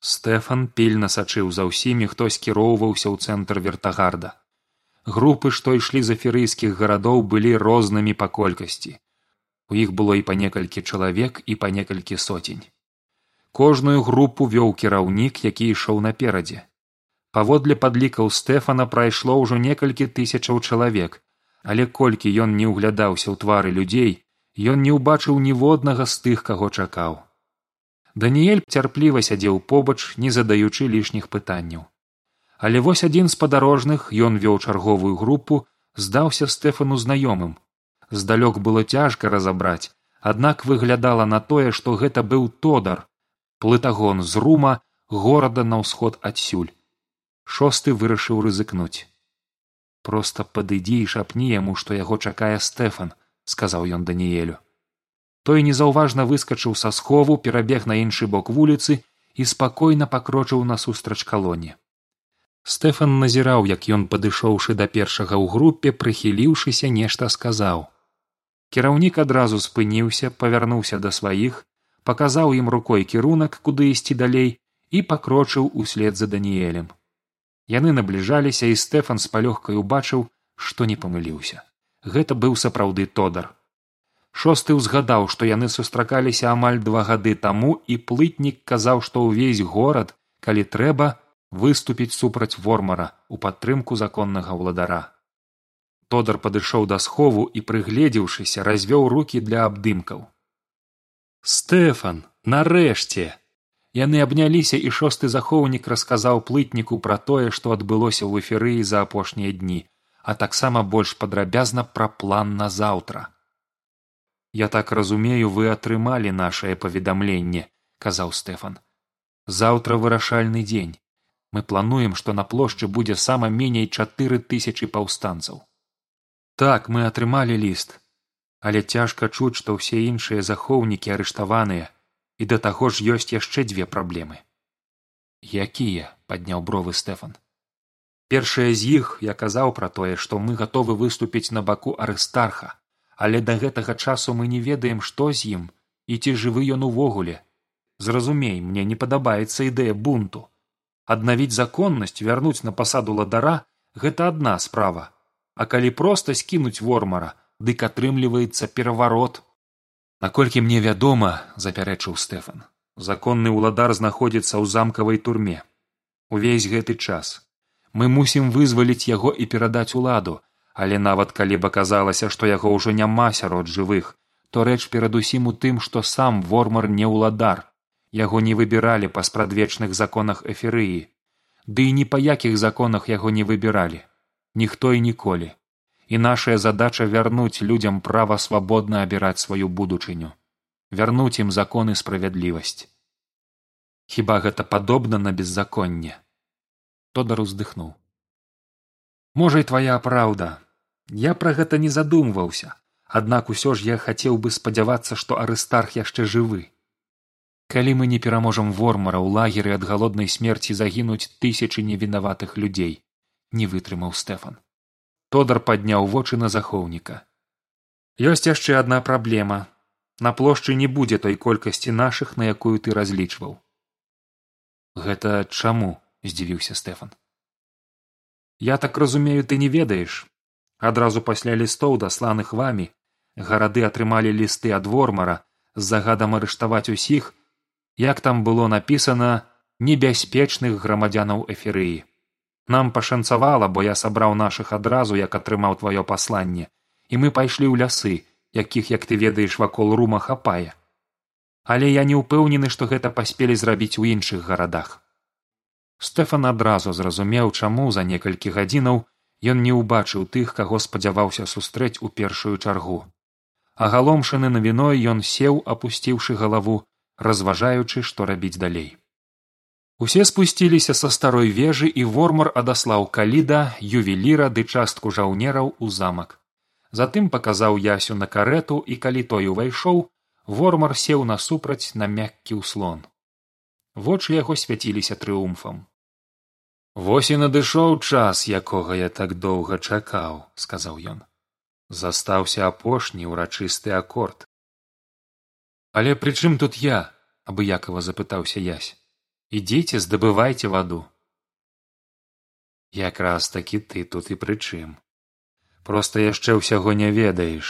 стэфан пільна сачыў за ўсімі хто скіроўваўся ў цэнтр вертагарда. Групы што ішлі з аферыйскіх гарадоў былі рознымі па колькасці. У іх было і па некалькі чалавек і па некалькі соцень. Кожную групу вёў кіраўнік які ішоў наперадзе. Паводле падлікаў стэфана прайшло ўжо некалькі тысячаў чалавек але колькі ён не ўглядаўся ў твары людзей ён не ўбачыў ніводнага з тых каго чакаў даніэль цярпліва сядзеў побач не задаючы лішніх пытанняў. Але вось адзін з падарожных ён вёў чарговую групу здаўся стэфану знаёмым. Здалёк было цяжка разабраць аднак выглядала на тое што гэта быў тодар плытагон з рума горада на ўсход адсюль. Шосты вырашыў рызыкнуць. Проста падыдзі і шапні яму што яго чакае стэфан сказаў ён даніелю той незаўважна выскачыў са схову перабег на іншы бок вуліцы і спакойна пакрочыў насустрач калоне. Стэфан назіраў як ён падышоўшы да першага ў групе прыхіліўшыся нешта сказаў. Кіраўнік адразу спыніўся павярнуўся да сваіх паказаў ім рукой кірунак куды ісці далей і пакрочыў услед за даніелем яны набліжаліся і стэфан з палёгкай убачыў што не памыліўся. Гэта быў сапраўды тодар шосты ўзгадаў што яны сустракаліся амаль два гады таму і плытнік казаў што ўвесь горад калі трэба выступіць супраць вормара у падтрымку законнага ўладара. Тодар падышоў да схову і прыгледзеўшыся развёў руки для абдымкаў. Стэфан нарэшце! Яны абняліся і шосты захоўнік расказаў плытніку пра тое што адбылося ў эферыі за апошнія дні а таксама больш падрабязна пра план на заўтра я так разумею вы атрымалі нашае паведамленне казаў стэфан заўтра вырашальны дзень мы плануем што на плошчы будзе сама меней чатыры тысячи паўстанцаў так мы атрымалі ліст але цяжка чуць што ўсе іншыя захоўнікі арыштаваныя і да таго ж ёсць яшчэ дзве праблемы якія падняў бровы стэфан першая з іх я казаў пра тое што мы гатовы выступіць на баку арыстарха але да гэтага часу мы не ведаем што з ім і ці жывы ён увогуле. Зразумей мне не падабаецца ідэя бунту. Аднавіць законнасць вярнуць на пасаду ладара гэта адна справа. А калі проста скінуць вормара дык атрымліваецца пераварот. Наколькі мне вядома запярэчыў стэфан законны ўладар знаходзіцца ў замкавай турме. Увесь гэты час. Мы мусім вызваліць яго і перадаць уладу але нават калі б аказалася што яго ўжо няма сярод жывых то рэч перадусім у тым што сам вормар не ўладар. Яго не выбіралі па спрадвечных законах эферыі ды і ні па якіх законах яго не выбіралі. Ніхто і ніколі. І нашая задача вярнуць людзям права свабодна абіраць сваю будучыню. Вярнуць ім законы справядлівасць. Хіба гэта падобна на беззаконне? Тодар уздыхнуў. Можа і твая праўда я пра гэта не задумваўся. Аднак усё ж я хацеў бы спадзявацца што арыстарх яшчэ жывы. Калі мы не пераможам вормара ў лагеры ад галоднай смерці загінуць тысячы невінаватых людзей не вытрымаў стэфан. Тодар падняў вочы на захоўніка. Ёсць яшчэ адна праблема. На плошчы не будзе той колькасці нашых на якую ты разлічваў. Гэта чаму здзівіўся стэфан. Я так разумею ты не ведаеш адразу пасля лістоў дасланых вамі гарады атрымалі лісты ад вормара з загадам арыштаваць усіх як там было напісана небяспечных грамадзянаў эферыі нам пашанцавала бо я сабраў нашых адразу як атрымаў тваё пасланне і мы пайшлі ў лясы якіх як ты ведаеш вакол рума хапае. Але я не ўпэўнены што гэта паспелі зрабіць у іншых гарадах. Стэфан адразу зразумеў чаму за некалькі гадзінаў ён не ўбачыў тых каго спадзяваўся сустрэць у першую чаргу. Агаломшаны навіной ён сеў апусціўшы галаву разважаючы што рабіць далей. Усе спусціліся са старой вежы і вормар адаслаў каліда ювеліра ды частку жаўнераў у замак. Затым паказаў ясю на карету і калі той увайшоў вормар сеў насупраць на мяккі ўслон. Вочы яго свяціліся трыумфам вось і надышоў час якога я так доўга чакаў сказаў ён. Застаўся апошні ўрачысты акорд. Але прычым тут я? абыякова запытаўся ясь. Ідзіце здабывайце ваду. Якраз такі ты тут і прычым проста яшчэ ўсяго не ведаеш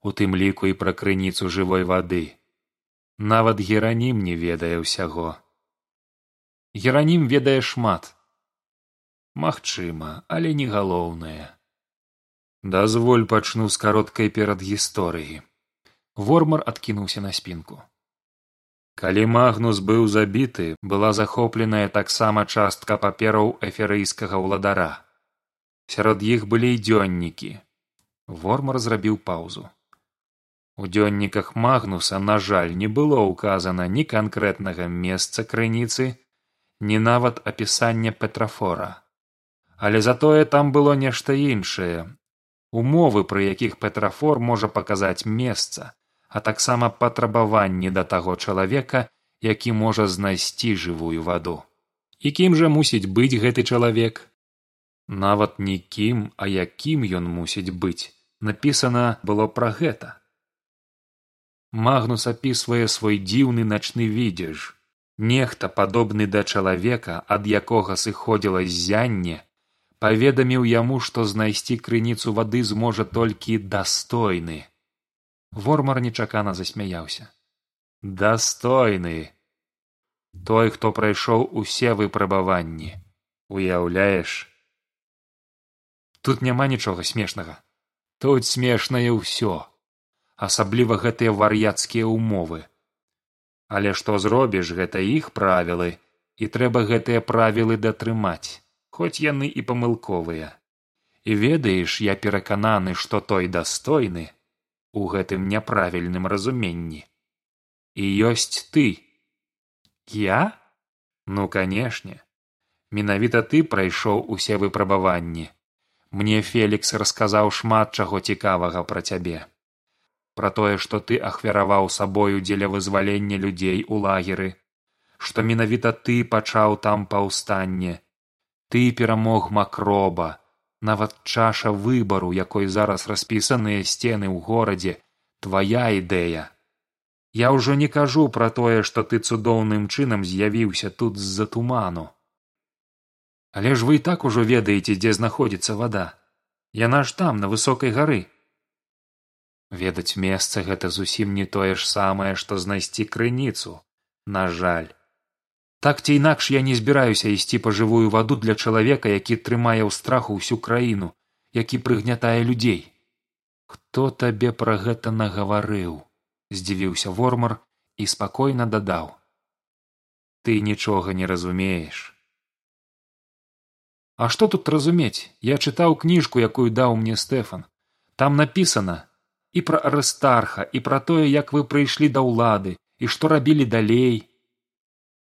у тым ліку і пра крыніцу жывой вады. Нават геранім не ведае ўсяго. Геранім ведае шмат магчыма але не галоўнае. Дазволь пачну з кароткай перадгісторыі. Вормар адкінуўся на спінку. Калі магнус быў забіты была захопленая таксама частка папераў эферыйскага ўладара. Сярод іх былі і дзённікі. Вормар зрабіў паўзу. У дзённіках магнуса на жаль не было ўказана ні канкрэтнага месца крыніцы ні нават апісання петрафора але затое там было нешта іншае. Умовы пры якіх петрафор можа паказаць месца а таксама патрабаванні да таго чалавека які можа знайсці жывую ваду. І кім жа мусіць быць гэты чалавек? Нават нікім а якім ён мусіць быць. Напісана было пра гэта. Магнус апісвае свой дзіўны начны відзеж. Нехта падобны да чалавека ад якога сыходзіла ззянне паведаміў яму што знайсці крыніцу вады зможа толькі дастойны. Вормар нечакана засмяяўся. Дастойны. Той хто прайшоў усе выпрабаванні уяўляеш? Тут няма нічога смешнага. Тут смешнае ўсё. Асабліва гэтыя вар'яцкія ўмовы. Але што зробіш гэта іх правілы і трэба гэтыя правілы датрымаць хоць яны і памылковыя. І ведаеш я перакананы што той дастойны у гэтым няправільным разуменні. І ёсць ты. Я? Ну канешне. Менавіта ты прайшоў усе выпрабаванні. Мне фелікс расказаў шмат чаго цікавага пра цябе. Пра тое што ты ахвяраваў сабою дзеля вызвалення людзей у лагеры. Што менавіта ты пачаў там паўстанне ты перамог макроба нават чаша выбару якой зараз распісаныя сцены ў горадзе твая ідэя. Я ўжо не кажу пра тое што ты цудоўным чынам з'явіўся тут з за туману. Але ж вы і так ужо ведаеце дзе знаходзіцца вада. Яна ж там на высокай гары. Ведаць месца гэта зусім не тое ж самае што знайсці крыніцу на жаль так ці інакш я не збіраюся ісці па жывую ваду для чалавека які трымае ў страху ўсю краіну які прыгнятае людзей. Хто табе пра гэта нагаварыў здзівіўся вормар і спакойна дадаў. Ты нічога не разумееш а што тут разумець? Я чытаў кніжку якую даў мне стэфан. Там напісана і пра арыстарха і пра тое як вы прыйшлі да ўлады і што рабілі далей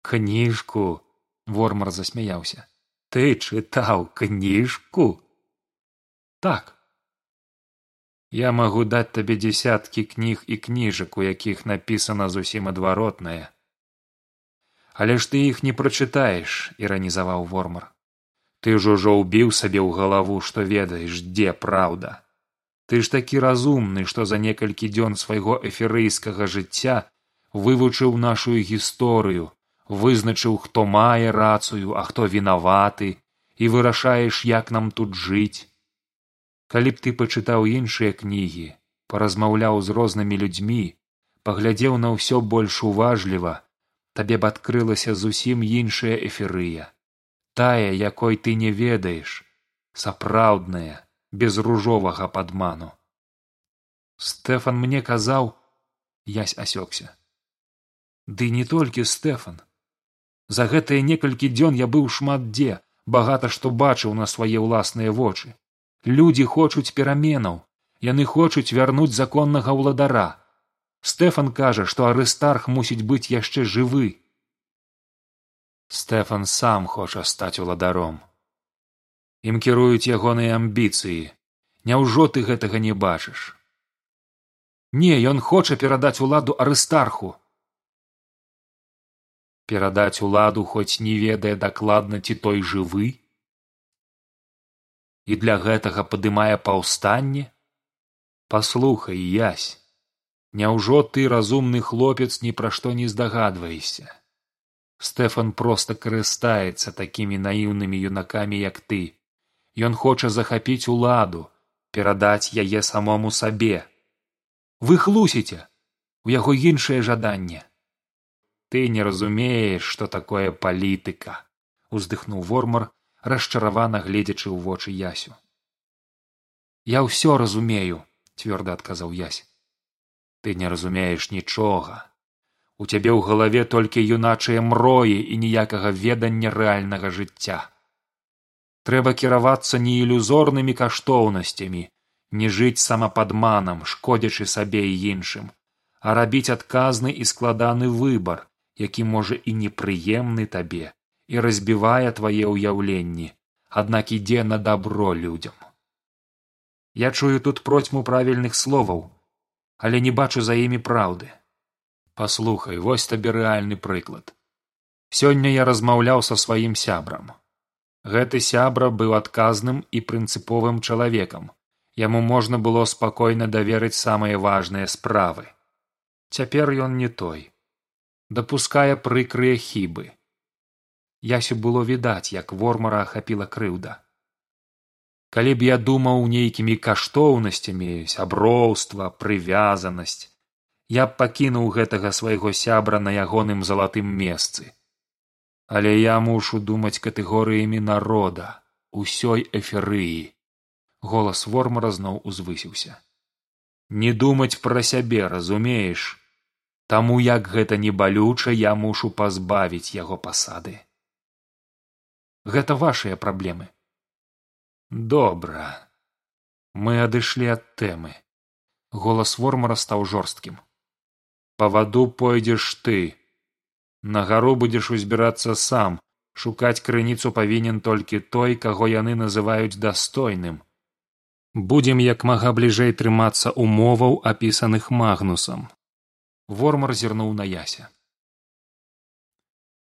кніжку. Вормар засмяяўся. Ты чытаў кніжку? Так. Я магу даць табе дзясяткі кніг і кніжак у якіх напісана зусім адваротнае. Але ж ты іх не прачытаеш іранізаваў вормар. Ты ж ужо ўбіў сабе ў галаву што ведаеш дзе праўда. Ты ж такі разумны што за некалькі дзён свайго эферыйскага жыцця вывучыў нашу гісторыю вызначыў хто мае рацыю а хто вінаваты і вырашаеш як нам тут жыць. Калі б ты пачытаў іншыя кнігі паразмаўляў з рознымі людзьмі паглядзеў на ўсё больш уважліва табе б адкрылася зусім іншая эферыя тая якой ты не ведаеш сапраўдная без ружовага падману. Стэфан мне казаў язь асёкся ды не толькі стэфан за гэтыя некалькі дзён я быў шмат дзе багата што бачыў на свае ўласныя вочы. Людзі хочуць пераменаў яны хочуць вярнуць законнага ўладара. Стэфан кажа што арыстарх мусіць быць яшчэ жывы. Стэфан сам хоча стаць уладаром. Ім кіруюць ягоныя амбіцыі. Няўжо ты гэтага не бачыш? Не ён хоча перадаць уладу арыстарху перадаць уладу хоць не ведае дакладна ці той жывы? І для гэтага падымае паўстанне? Паслухай язь няўжо ты разумны хлопец ні пра што не здагадваешся? Стэфан проста карыстаецца такімі наіўнымі юнакамі як ты. Ён хоча захапіць уладу перадаць яе самому сабе. Вы хлусіце у яго іншае жаданне ты не разумееш што такое палітыка уздыхнуў вормар расчаравана гледзячы ў вочы ясю. Я ўсё разумею цвёрда адказаў ясь. Ты не разумееш нічога. У цябе ў галаве толькі юначыя мроі і ніякага ведання рэальнага жыцця. Трэба кіравацца не ілюзорнымі каштоўнасцямі не жыць самападманам шкодзячы сабе і іншым а рабіць адказны і складаны выбар які можа і непрыемны табе і разбівае твае ўяўленні аднак ідзе на дабро людзям. Я чую тут процьму правільных словаў але не бачу за імі праўды. Паслухай вось табе рэальны прыклад. Сёння я размаўляў са сваім сябрам. Гэты сябра быў адказным і прынцыповым чалавекам. Яму можна было спакойна даверыць самыя важныя справы. Цяпер ён не той дапускае прыкрыя хібы ясю было відаць як вормара ахапіла крыўда. Калі б я думаў нейкімі каштоўнасцямі сяброўства прывязанасць я б пакінуў гэтага свайго сябра на ягоным залатым месцы. Але я мушу думаць катэгорыямі народа усёй эферыі голас вормара зноў узвысіўся. Не думаць пра сябе разумееш таму як гэта не балюча я мушу пазбавіць яго пасады. Гэта вашыя праблемы. Добра. Мы адышлі ад тэмы. Голас вормара стаў жорсткім. Па ваду пойдзеш ты. На гару будзеш узбірацца сам. Шукаць крыніцу павінен толькі той каго яны называюць дастойным. Будзем як мага бліжэй трымацца умоваў апісаных магнусам вормар зірнуў на яся.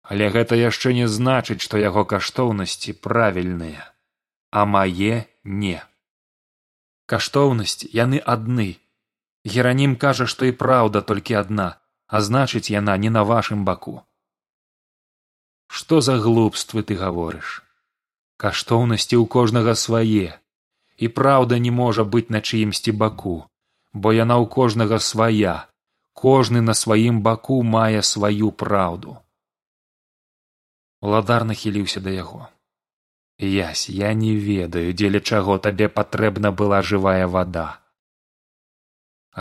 Але гэта яшчэ не значыць што яго каштоўнасці правільныя а мае не. Каштоўнасць яны адны. Геранім кажа што і праўда толькі адна а значыць яна не на вашым баку што за глупствы ты гаворыш? Каштоўнасці ў кожнага свае. І праўда не можа быць на чыімсьці баку бо яна ў кожнага свая кожны на сваім баку мае сваю праўду уладар нахіліўся да яго. Ясь я не ведаю дзеля чаго табе патрэбна была жывая вада.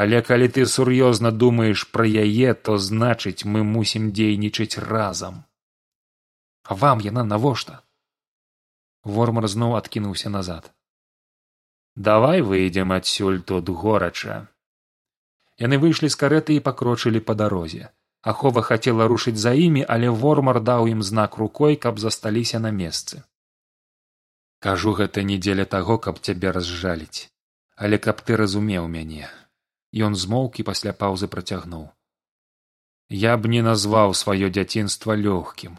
Але калі ты сур'ёзна думаеш пра яе то значыць мы мусім дзейнічаць разам. А вам яна навошта? Вормар зноў адкінуўся назад. Давай выйдзем адсюль тут горача яны выйшлі з карэты і пакрочылі па дарозе ахова хацела рушыць за імі але вормар даў ім знак рукой каб засталіся на месцы кажу гэта не дзеля таго каб цябе разжаліць але каб ты разумеў мяне Ён змоўк і пасля паўзы працягнуў. Я б не назваў сваё дзяцінства лёгкім.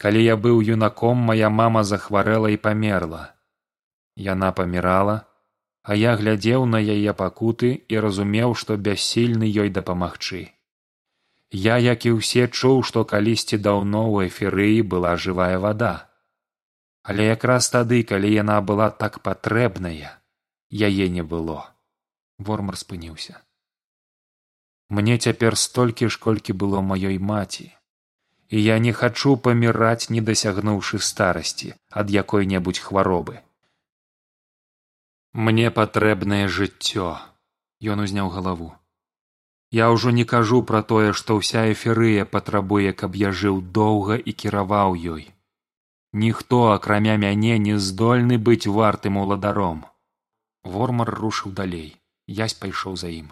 Калі я быў юнаком, мая мама захварэла і памерла. Яна памірала, а я глядзеў на яе пакуты і разумеў, што бяссільны ёй дапамагчы. Я, як і ўсе чуў, што калісьці даўно ў эферыі была жывая вада. Але якраз тады, калі яна была так патрэбная, яе не было вормар спыніўся мне цяпер столькі ж колькі было маёй маці і я не хачу паміраць не дасягнуўшы старасці ад якой небудзь хваробы мне патрэбнае жыццё ён узняў галаву. Я ўжо не кажу пра тое што ўся эферыя патрабуе каб я жыў доўга і кіраваў ёй. Ніхто акрамя мяне не здольны быць вартым уладаром вормар рушыў далей. Язь пайшоў за ім.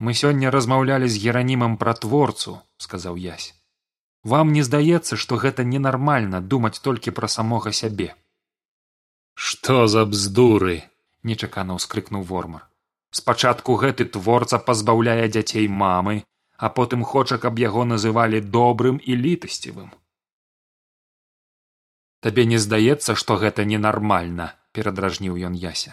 Мы сёння размаўлялі з геранімам пра творцу сказаў язь вам не здаецца што гэта ненармальна думаць толькі пра самога сябе што за бздуры нечакана ўскрыкнуў вормар. Спачатку гэты творца пазбаўляе дзяцей мамы а потым хоча каб яго называлі добрым і літасцівым табе не здаецца што гэта ненармальна перадражніў ён яся.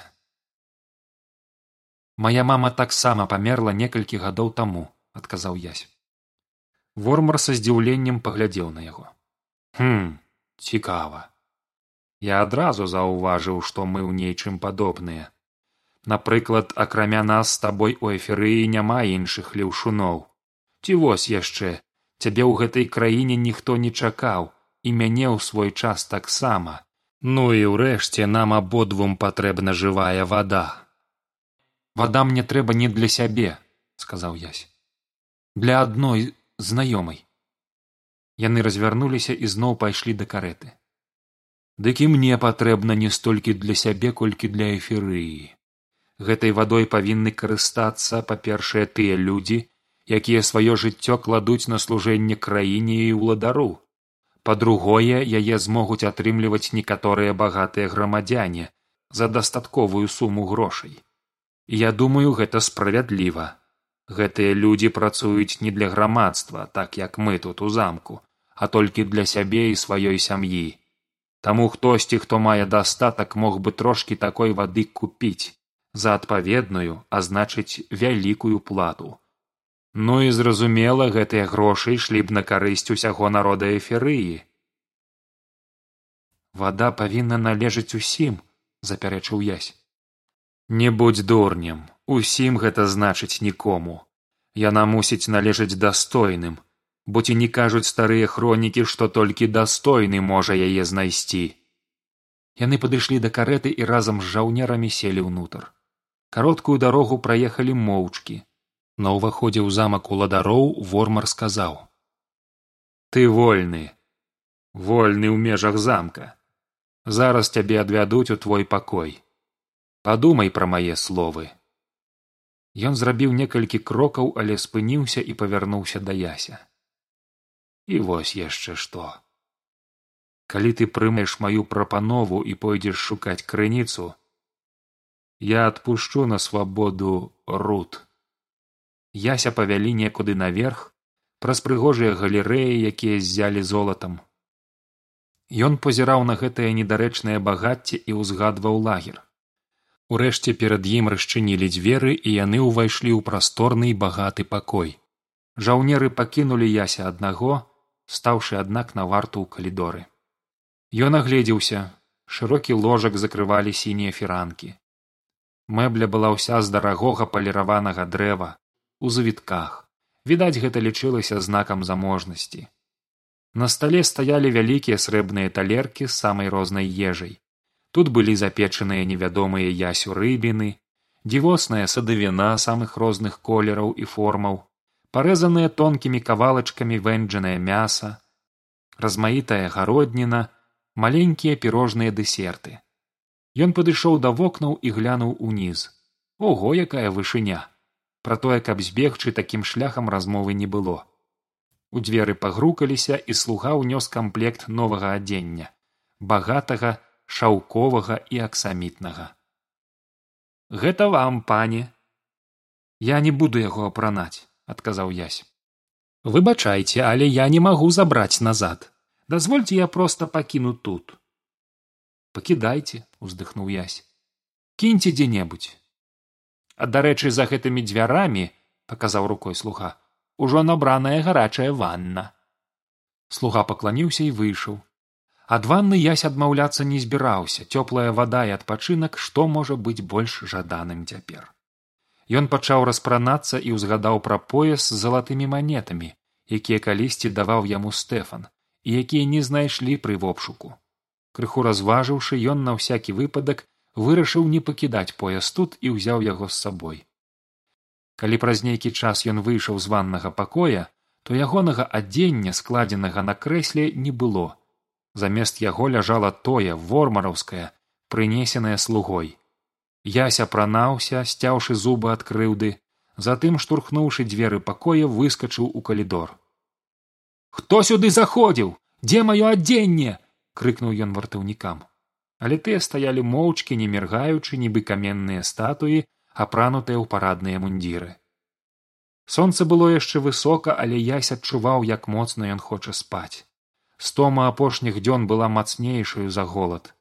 Моя мама таксама памерла некалькі гадоў таму адказаў язь вормар са здзіўленнем паглядзеў на яго. Хм цікава я адразу заўважыў што мы ў нейчым падобныя. Напрыклад акрамя нас з табой у эферыі няма іншых леўшуноў. Ці вось яшчэ цябе ў гэтай краіне ніхто не чакаў і мяне ў свой час таксама. Ну і ўрэшце нам абодвум патрэбна жывая вада. Вада мне трэба не для сябе сказаў ясь. Для адной знаёмай яны развярнуліся і зноў пайшлі да карэты дык і мне патрэбна не столькі для сябе колькі для эферыі гэтай вадой павінны карыстацца па першае тыя людзі якія сваё жыццё кладуць на служэнне краіне і ўладару. Па другое яе змогуць атрымліваць некаторыя багатыя грамадзяне за дастатковую суму грошай. Я думаю гэта справядліва. Гэтыя людзі працуюць не для грамадства так як мы тут у замку а толькі для сябе і сваёй сям'і таму хтосьці хто мае дастатак мог бы трошкі такой вады купіць за адпаведную а значыць вялікую плату. Ну і зразумела гэтыя грошы ішлі б на карысць усяго народа эферыі вада павінна належыць усім запярэчыў язь не будзь дурнем усім гэта значыць нікому. Яна мусіць належаць дастойным бо ці не кажуць старыя хронікі што толькі дастойны можа яе знайсці. Яны падышлі да карэты і разам з жаўнерамі селі ўнутр. Кароткую дарогу праехалі моўчкі. На ўваходзе ў замак уладароў вормар сказаў. Ты вольны. Вольны ў межах замка. Зараз цябе адвядуць у твой пакой. Падумай пра мае словы Ён зрабіў некалькі крокаў, але спыніўся і павярнуўся да яся. І вось яшчэ што. Калі ты прымаеш маю прапанову і пойдзеш шукаць крыніцу, я адпушчу на свабоду рут. Яся павялі некуды наверх праз прыгожыя галерэі, якія ззялі золатам. Ён пазіраў на гэтае недарэчнае багацце і ўзгадваў лагер. Урэшце перад ім расчынілі дзверы і яны ўвайшлі ў прасторны і багаты пакой. Жаўнеры пакінулі яся аднаго, стаўшы аднак на варту ў калідоры. Ён агледзеўся шырокі ложак закрывалі сінія фіранкі. Мэбля была ўся з дарагога паліраванага дрэва у завітках відаць гэта лічылася знакам заможнасці. На стале стаялі вялікія срэбныя талеркі з самай рознай ежай тут былі запечаныя невядомыя ясю рыбіны дзівосная садавіна самых розных колераў і формаў парэзаныя тонкімі кавалачкамі вэнджанае мяса размаітая гародніна маленькія пірожныя дэсерты. Ён падышоў да вокнаў і глянуў уніз. Ого якая вышыня! Пра тое каб збегчы такім шляхам размовы не было. У дзверы пагрукаліся і слуга ўнёс камплект новага адзення багатага шаўковага і аксамітнага. Гэта вам пане. Я не буду яго апранаць адказаў язь выбачайце але я не магу забраць назад. Дазвольце я проста пакіну тут. Пакідайце уздыхнуў язь кіньце дзе небудзь а дарэчы за гэтымі дзвярамі паказаў рукой слуга ужо набраная гарачая ванна. Слуга пакланіўся і выйшаў. Ад ванны ясь адмаўляцца не збіраўся. Цёплая вада і адпачынак што можа быць больш жаданым цяпер ён пачаў распранацца і ўзгадаў пра пояс з залатымі манетамі якія калісьці даваў яму стэфан і якія не знайшлі пры вопшуку. Крыху разважыўшы ён на ўсякі выпадак вырашыў не пакідаць пояс тут і ўзяў яго з сабой. Калі праз нейкі час ён выйшаў з ваннага пакоя то ягонага адзення складзенага на крэсле не было. Замест яго ляжала тое вормараўскае прынесенае слугой яся апранаўся сцяўшы зубы ад крыўды. Затым штурхнуўшы дзверы пакоя выскачыў у калідор. Хто сюды заходзіў? Дзе маё адзенне крыкнуў ён вартаўнікам. Але тыя стаялі моўчкі не міргаючы нібы каменныя статуі апранутыя ў парадныя мундзіры. Сонца было яшчэ высока але ясь адчуваў як моцна ён хоча спаць. Стома апошніх дзён была мацнейшаю за голад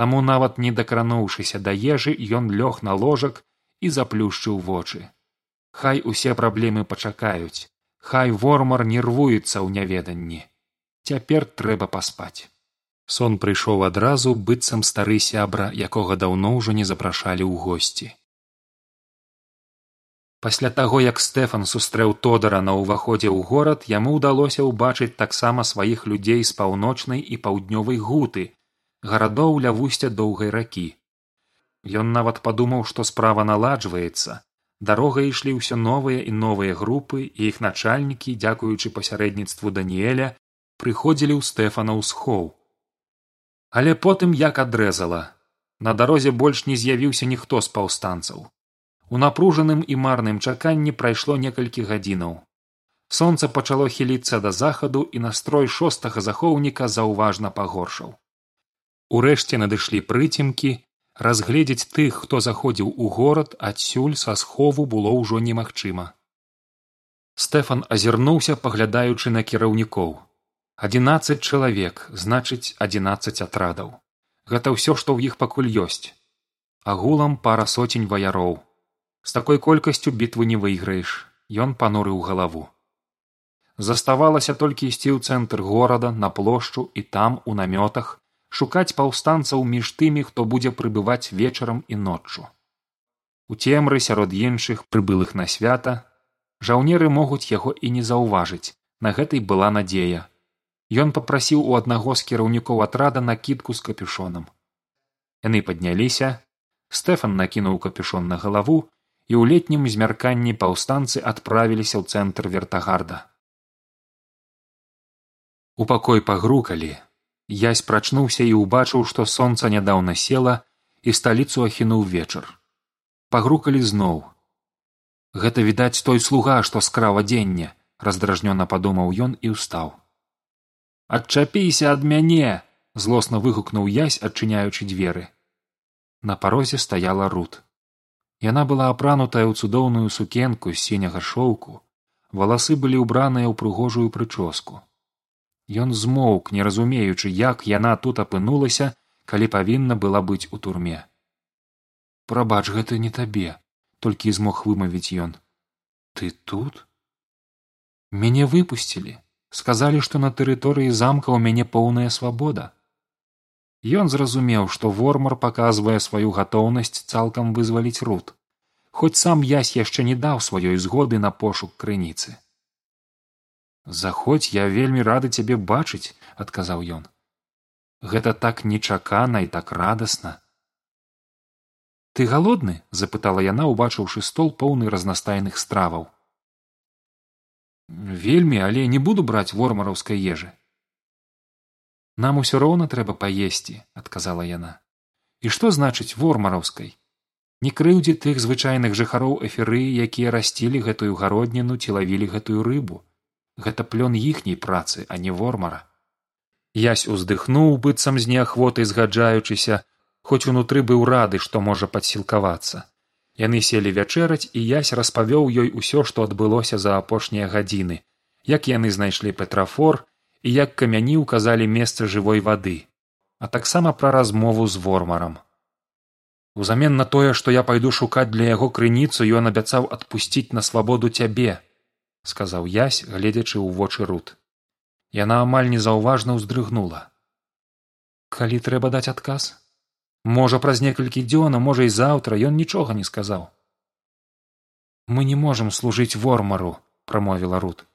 таму нават не дакрануўшыся да ежы ён лёг на ложак і заплюшчыў вочы. Хай усе праблемы пачакаюць хай вормар нервуецца ў няведанні. Цяпер трэба паспаць. Сон прыйшоў адразу быццам стары сябра якога даўно ўжо не запрашалі ў госці. Пасля таго як стэфан сустрэў тодара на ўваходзе ў горад яму ўдалося ўбачыць таксама сваіх людзей з паўночнай і паўднёвай гуты гарадоў ля вусця доўгай ракі. Ён нават падумаў што справа наладжваецца. Дарога ішлі ўсё новыя і новыя групы і іх начальнікі дзякуючы пасярэдніцтву даніэля прыходзілі ў стэфана ў схоў але потым як адрэзала. На дарозе больш не з'явіўся ніхто з паўстанцаў. У напружаным і марным чаканні прайшло некалькі гадзінаў. Сонца пачало хіліцца да захаду і настрой шостага захоўніка заўважна пагоршаў. Урэшце надышлі прыцемкі, разгледзець тых, хто заходзіў у горад адсюль са схову было ўжо немагчыма. Стэфан азірнуўся, паглядаючы на кіраўнікоў. адзінаццаць чалавек значыць адзінаццаць атрадаў. Гэта ўсё, што ў іх пакуль ёсць. агулам пара соцень ваяроў з такой колькасцю бітвы не выйграеш ён панурыў галаву заставалася толькі ісці ў цэнтр горада на плошчу і там у намётах шукаць паўстанцаў між тымі хто будзе прыбываць вечарам і ноччу. У цемры сярод іншых прыбылых на свята жаўнеры могуць яго і не заўважыць. На гэтай была надзея. Ён попрасіў у аднаго з кіраўнікоў атрада накідку з капюшонам. Яны падняліся стэфан накінуў капюшон на галаву і ў летнім змярканні паўстанцы адправіліся ў цэнтр вертагарда. У пакой пагрукалі язь прачнуўся і ўбачыў што сонца нядаўна села і сталіцу ахінуў вечар. Пагрукалі зноў. Гэта відаць той слуга што скраў адзенне раздражнёна падумаў ён і ўстаў. Адчапіся ад мяне злосна выгукнуў язь адчыняючы дзверы. На парозе стаяла рут. Яна была апранутая ў цудоўную сукенку з сіняга шоўку, валасы былі ўбраныя ў прыгожую прычоску. Ён змоўк, не разумеючы, як яна тут апынулася, калі павінна была быць у турме. Прабач гэта не табе, толькі змог вымавіць ён. Ты тут? Мяне выпусцілі, сказалі, што на тэрыторыі замка ў мяне поўная свабода. Ён зразумеў, што вормар паказвае сваю гатоўнасць цалкам вызваліць рут, хоць сам язь яшчэ не даў сваёй згоды на пошук крыніцы. Заходзь я вельмі рады цябе бачыць адказаў ён. Гэта так нечакана і так радасна. Ты галодны? запытала яна убачыўшы стол поўны разнастайных страваў. Вельмі але не буду браць вормараўскай ежы. Нам усё роўна трэба паесці адказала яна. І што значыць вормараўскай не крыўдзі тых звычайных жыхароў эферы якія расцілі гэтую гародніну ці лавілі гэтую рыбу гэта плён іхняй працы а не вормара. Язь уздыхнуў быццам з неахвотай згаджаючыся хоць унутры быў рады што можа падсілкавацца. Яны селі вячэраць і язь распавёў ёй усё што адбылося за апошнія гадзіны. Як яны знайшлі петрафор і як камяні ўказалі месца жывой вады а таксама пра размову з вормарам. Узамен на тое што я пайду шукаць для яго крыніцу ён абяцаў адпусціць на свабоду цябе сказаў язь гледзячы ў вочы рут. Яна амаль незаўважна ўздрыгнула. Калі трэба даць адказ? Можа праз некалькі дзён а можа і заўтра. Ён нічога не сказаў мы не можам служыць вормару прамовіла рут.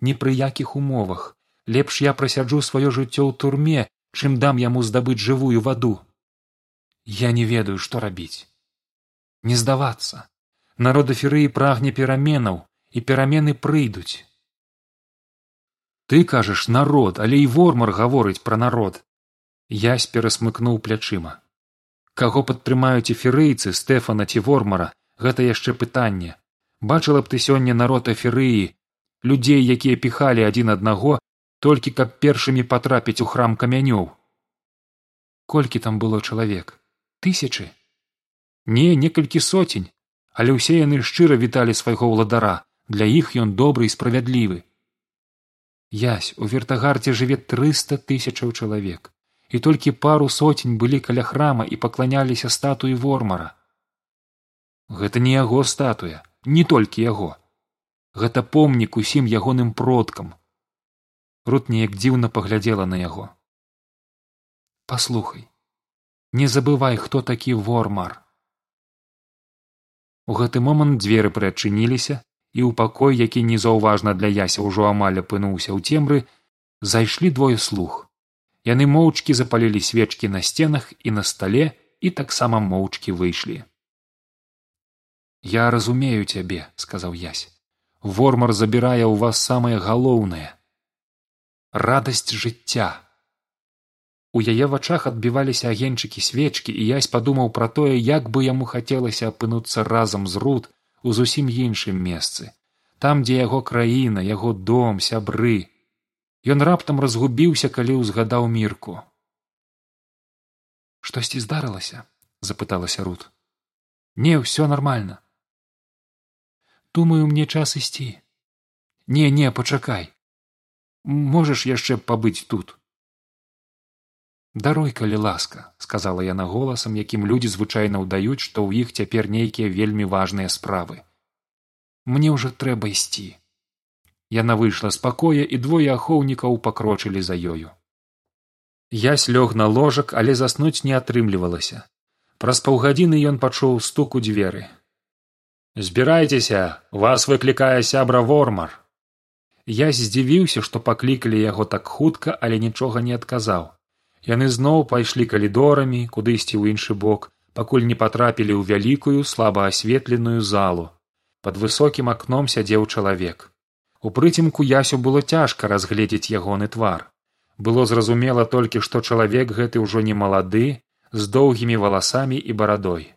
Ні пры якіх умовах. Лепш я прасяджу сваё жыццё ў турме чым дам яму здабыць жывую ваду я не ведаю што рабіць. Не здавацца. Народ эферыі прагне пераменаў і перамены прыйдуць. Ты кажаш народ але і вормар гаворыць пра народ. Язь перасмыкнуў плячыма. Каго падтрымаюць эферыйцы стэфана ці вормара гэта яшчэ пытанне. Бачыла б ты сёння народ эферыі людзей якія піхалі адзін аднаго толькі каб першымі патрапіць у храм камянёў. Колькі там было чалавек? Тысячы? Не некалькі соцень але ўсе яны шчыра віталі свайго ўладара для іх ён добры і справядлівы. Язь у вертагарце жыве трыста тысячаў чалавек і толькі пару соцень былі каля храма і пакланяліся статуі вормара. Гэта не яго статуя не толькі яго. Гэта помнік усім ягоным продкам. Рут неяк дзіўна паглядзела на яго. Паслухай не забывай хто такі вормар. У гэты момант дзверы прыадчыніліся і ў пакой які незаўважна для яся ўжо амаль апынуўся ў цемры зайшлі двое слух яны моўчкі запалілі свечкі на сценах і на стале і таксама моўчкі выйшлі. Я разумею цябе сказаў ясь. Вормар забірае ў вас самае галоўнае радасць жыцця у яе вачах адбіваліся агеньчыкі свечкі і язь падумаў пра тое як бы яму хацелася апынуцца разам з руд у зусім іншым месцы. Там дзе яго краіна яго дом сябры. Ён раптам разгубіўся калі ўзгадаў мірку. Штосьці здарылася запыталася рут. Не ўсё нармальна думаю мне час ісці не не пачакай. Можаш яшчэ пабыць тут дарой калі ласка сказала яна голасам якім людзі звычайна ўдаюць што ў іх цяпер нейкія вельмі важныя справы. Мне ўжо трэба ісці яна выйшла з пакоя і двое ахоўнікаў пакрочылі за ёю. Ясь лёг на ложак але заснуць не атрымлівалася. Праз паўгадзіны ён пачуў стук у дзверы. Збірайцеся вас выклікае сябра вормар я здзівіўся што паклікалі яго так хутка але нічога не адказаў яны зноў пайшлі калідорамі кудысьці ў іншы бок пакуль не патрапілі ў вялікую слаба асветленую залу. Под высокім акном сядзеў чалавек. У прыцемку ясю было цяжка разгледзець ягоны твар. Было зразумела толькі што чалавек гэты ўжо не малады з доўгімі валасамі і барадой.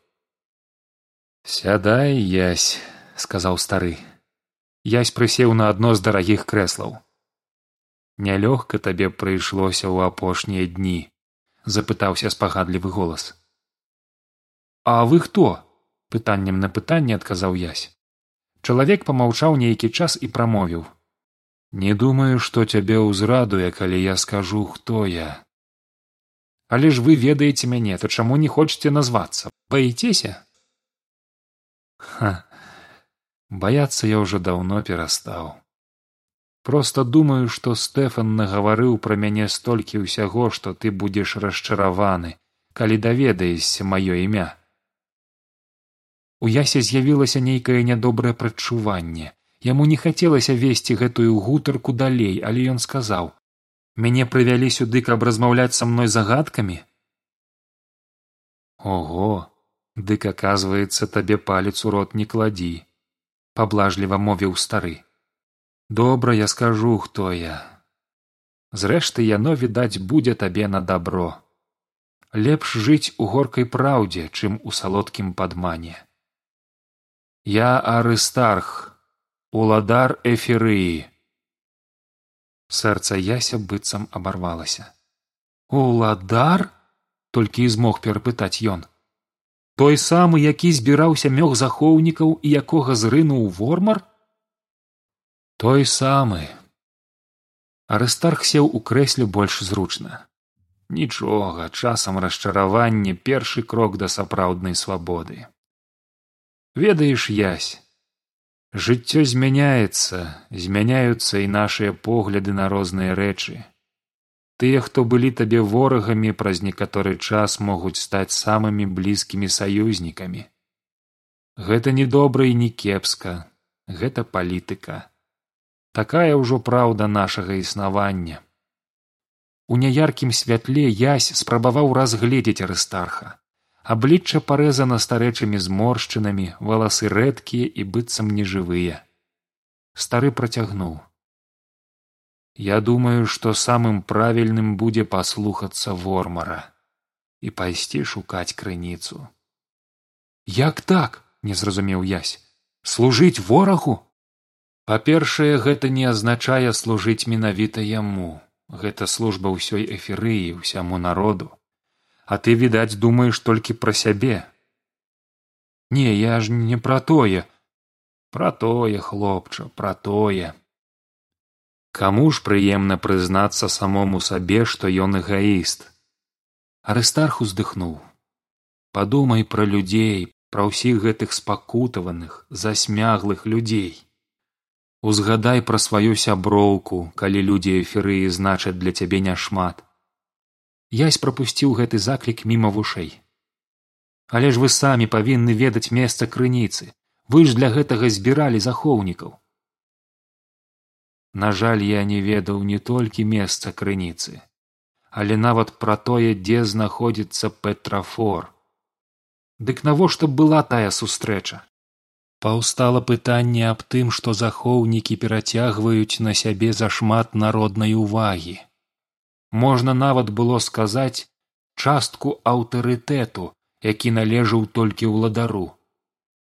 Сядай язь сказаў стары. Язь прысеў на адно з дарагіх крэслаў нялёгка табе прыйшлося ў апошнія дні запытаўся спагадлівы голас. А вы хто пытаннем на пытанне адказаў язь чалавек памаўчаў нейкі час і прамовіў. Не думаю што цябе ўзрадуе калі я скажу хто я але ж вы ведаеце мяне то чаму не хочаце назвацца? Баіцеся? Ха баяцца я ўжо даўно перастаў просто думаю што стэфан нагаварыў пра мяне столькі ўсяго што ты будзеш расчараваны калі даведаешся маё імя. У ясе з'явілася нейкае нядобрае прадчуванне. Яму не хацелася весці гэтую гутарку далей але ён сказаў мяне прывялі сюды каб размаўляць са мной загадкамі? Ого дык аказваецца табе палец у рот не кладі паблажліва мовіў стары добра я скажу хто я. Зрэшты яно відаць будзе табе на дабро. Лепш жыць у горкай праўдзе чым у салодкім падмане. Я арыстарх уладар эферыі сэрца яся быццам абарвалася. Уладар толькі і змог перапытаць ён. Той самы які збіраўся мёг захоўнікаў і якога зрынуў вормар той самы. Арыстарх сеў у крэсле больш зручна. Нічога часам расчараванне першы крок да сапраўднай свабоды. Ведаеш язь жыццё змяняецца змяняюцца і нашыя погляды на розныя рэчы. Тыя хто былі табе ворагамі праз некаторы час могуць стаць самымі блізкімі саюзнікамі. Гэта не добра і не кепска гэта палітыка такая ўжо праўда нашага існавання. У няяркім святле язь спрабаваў разгледзець арыстарха. Аблічча парэзана старэчымі зморшчынамі валасы рэдкія і быццам нежывыя. Стары працягнуў. Я думаю што самым правільным будзе паслухацца вормара і пайсці шукаць крыніцу як так не зразумеў язь служыць ворагу па першае гэта не азначае служыць менавіта яму. Гэта служба ўсёй эферыі ўсяму народу. А ты відаць думаеш толькі пра сябе. Не я ж не пра тое. Пра тое хлопча пра тое. Каму ж прыемна прызнацца самому сабе што ён эгаіст? Арыстарх уздыхнуў. Падумай пра людзей пра ўсіх гэтых спакутаваных засмяглых людзей узгадай пра сваю сяброўку калі людзі эферыі значаць для цябе няшмат. Язь прапусціў гэты заклік міма вушэй. Але ж вы самі павінны ведаць месца крыніцы. Вы ж для гэтага збіралі захоўнікаў. На жаль я не ведаў не толькі месца крыніцы але нават пра тое дзе знаходзіцца петрафор. Дык навошта была тая сустрэча паўстала пытанне аб тым што захоўнікі перацягваюць на сябе зашмат народнай увагі. Можна нават было сказаць частку аўтарытэту які належаў толькі ўладару.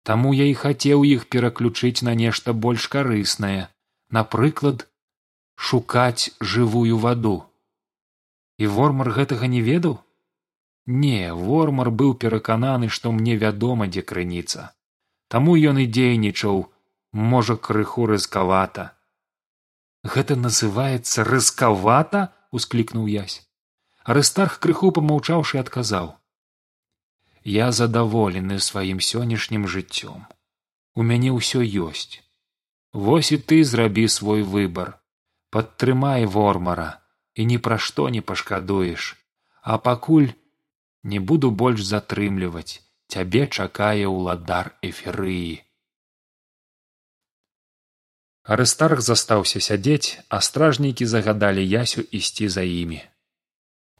Таму я і хацеў іх пераключыць на нешта больш карыснае напрыклад шукаць жывую ваду. І вормар гэтага не ведаў? Не вормар быў перакананы што мне вядома дзе крыніца таму ён і дзейнічаў. Можа крыху рыскавата гэта называецца рыскавата усклікнуў язь арыстарх крыху помаўчаўшы адказаў. Я задаволены сваім сённяшнім жыццём. У мяне ўсё ёсць. Вось і ты зрабі свой выбар. Падтрымай вормара і ні пра што не пашкадуеш. А пакуль не буду больш затрымліваць цябе чакае ўладар эферыі арыстарх застаўся сядзець а стражнікі загадалі ясю ісці за імі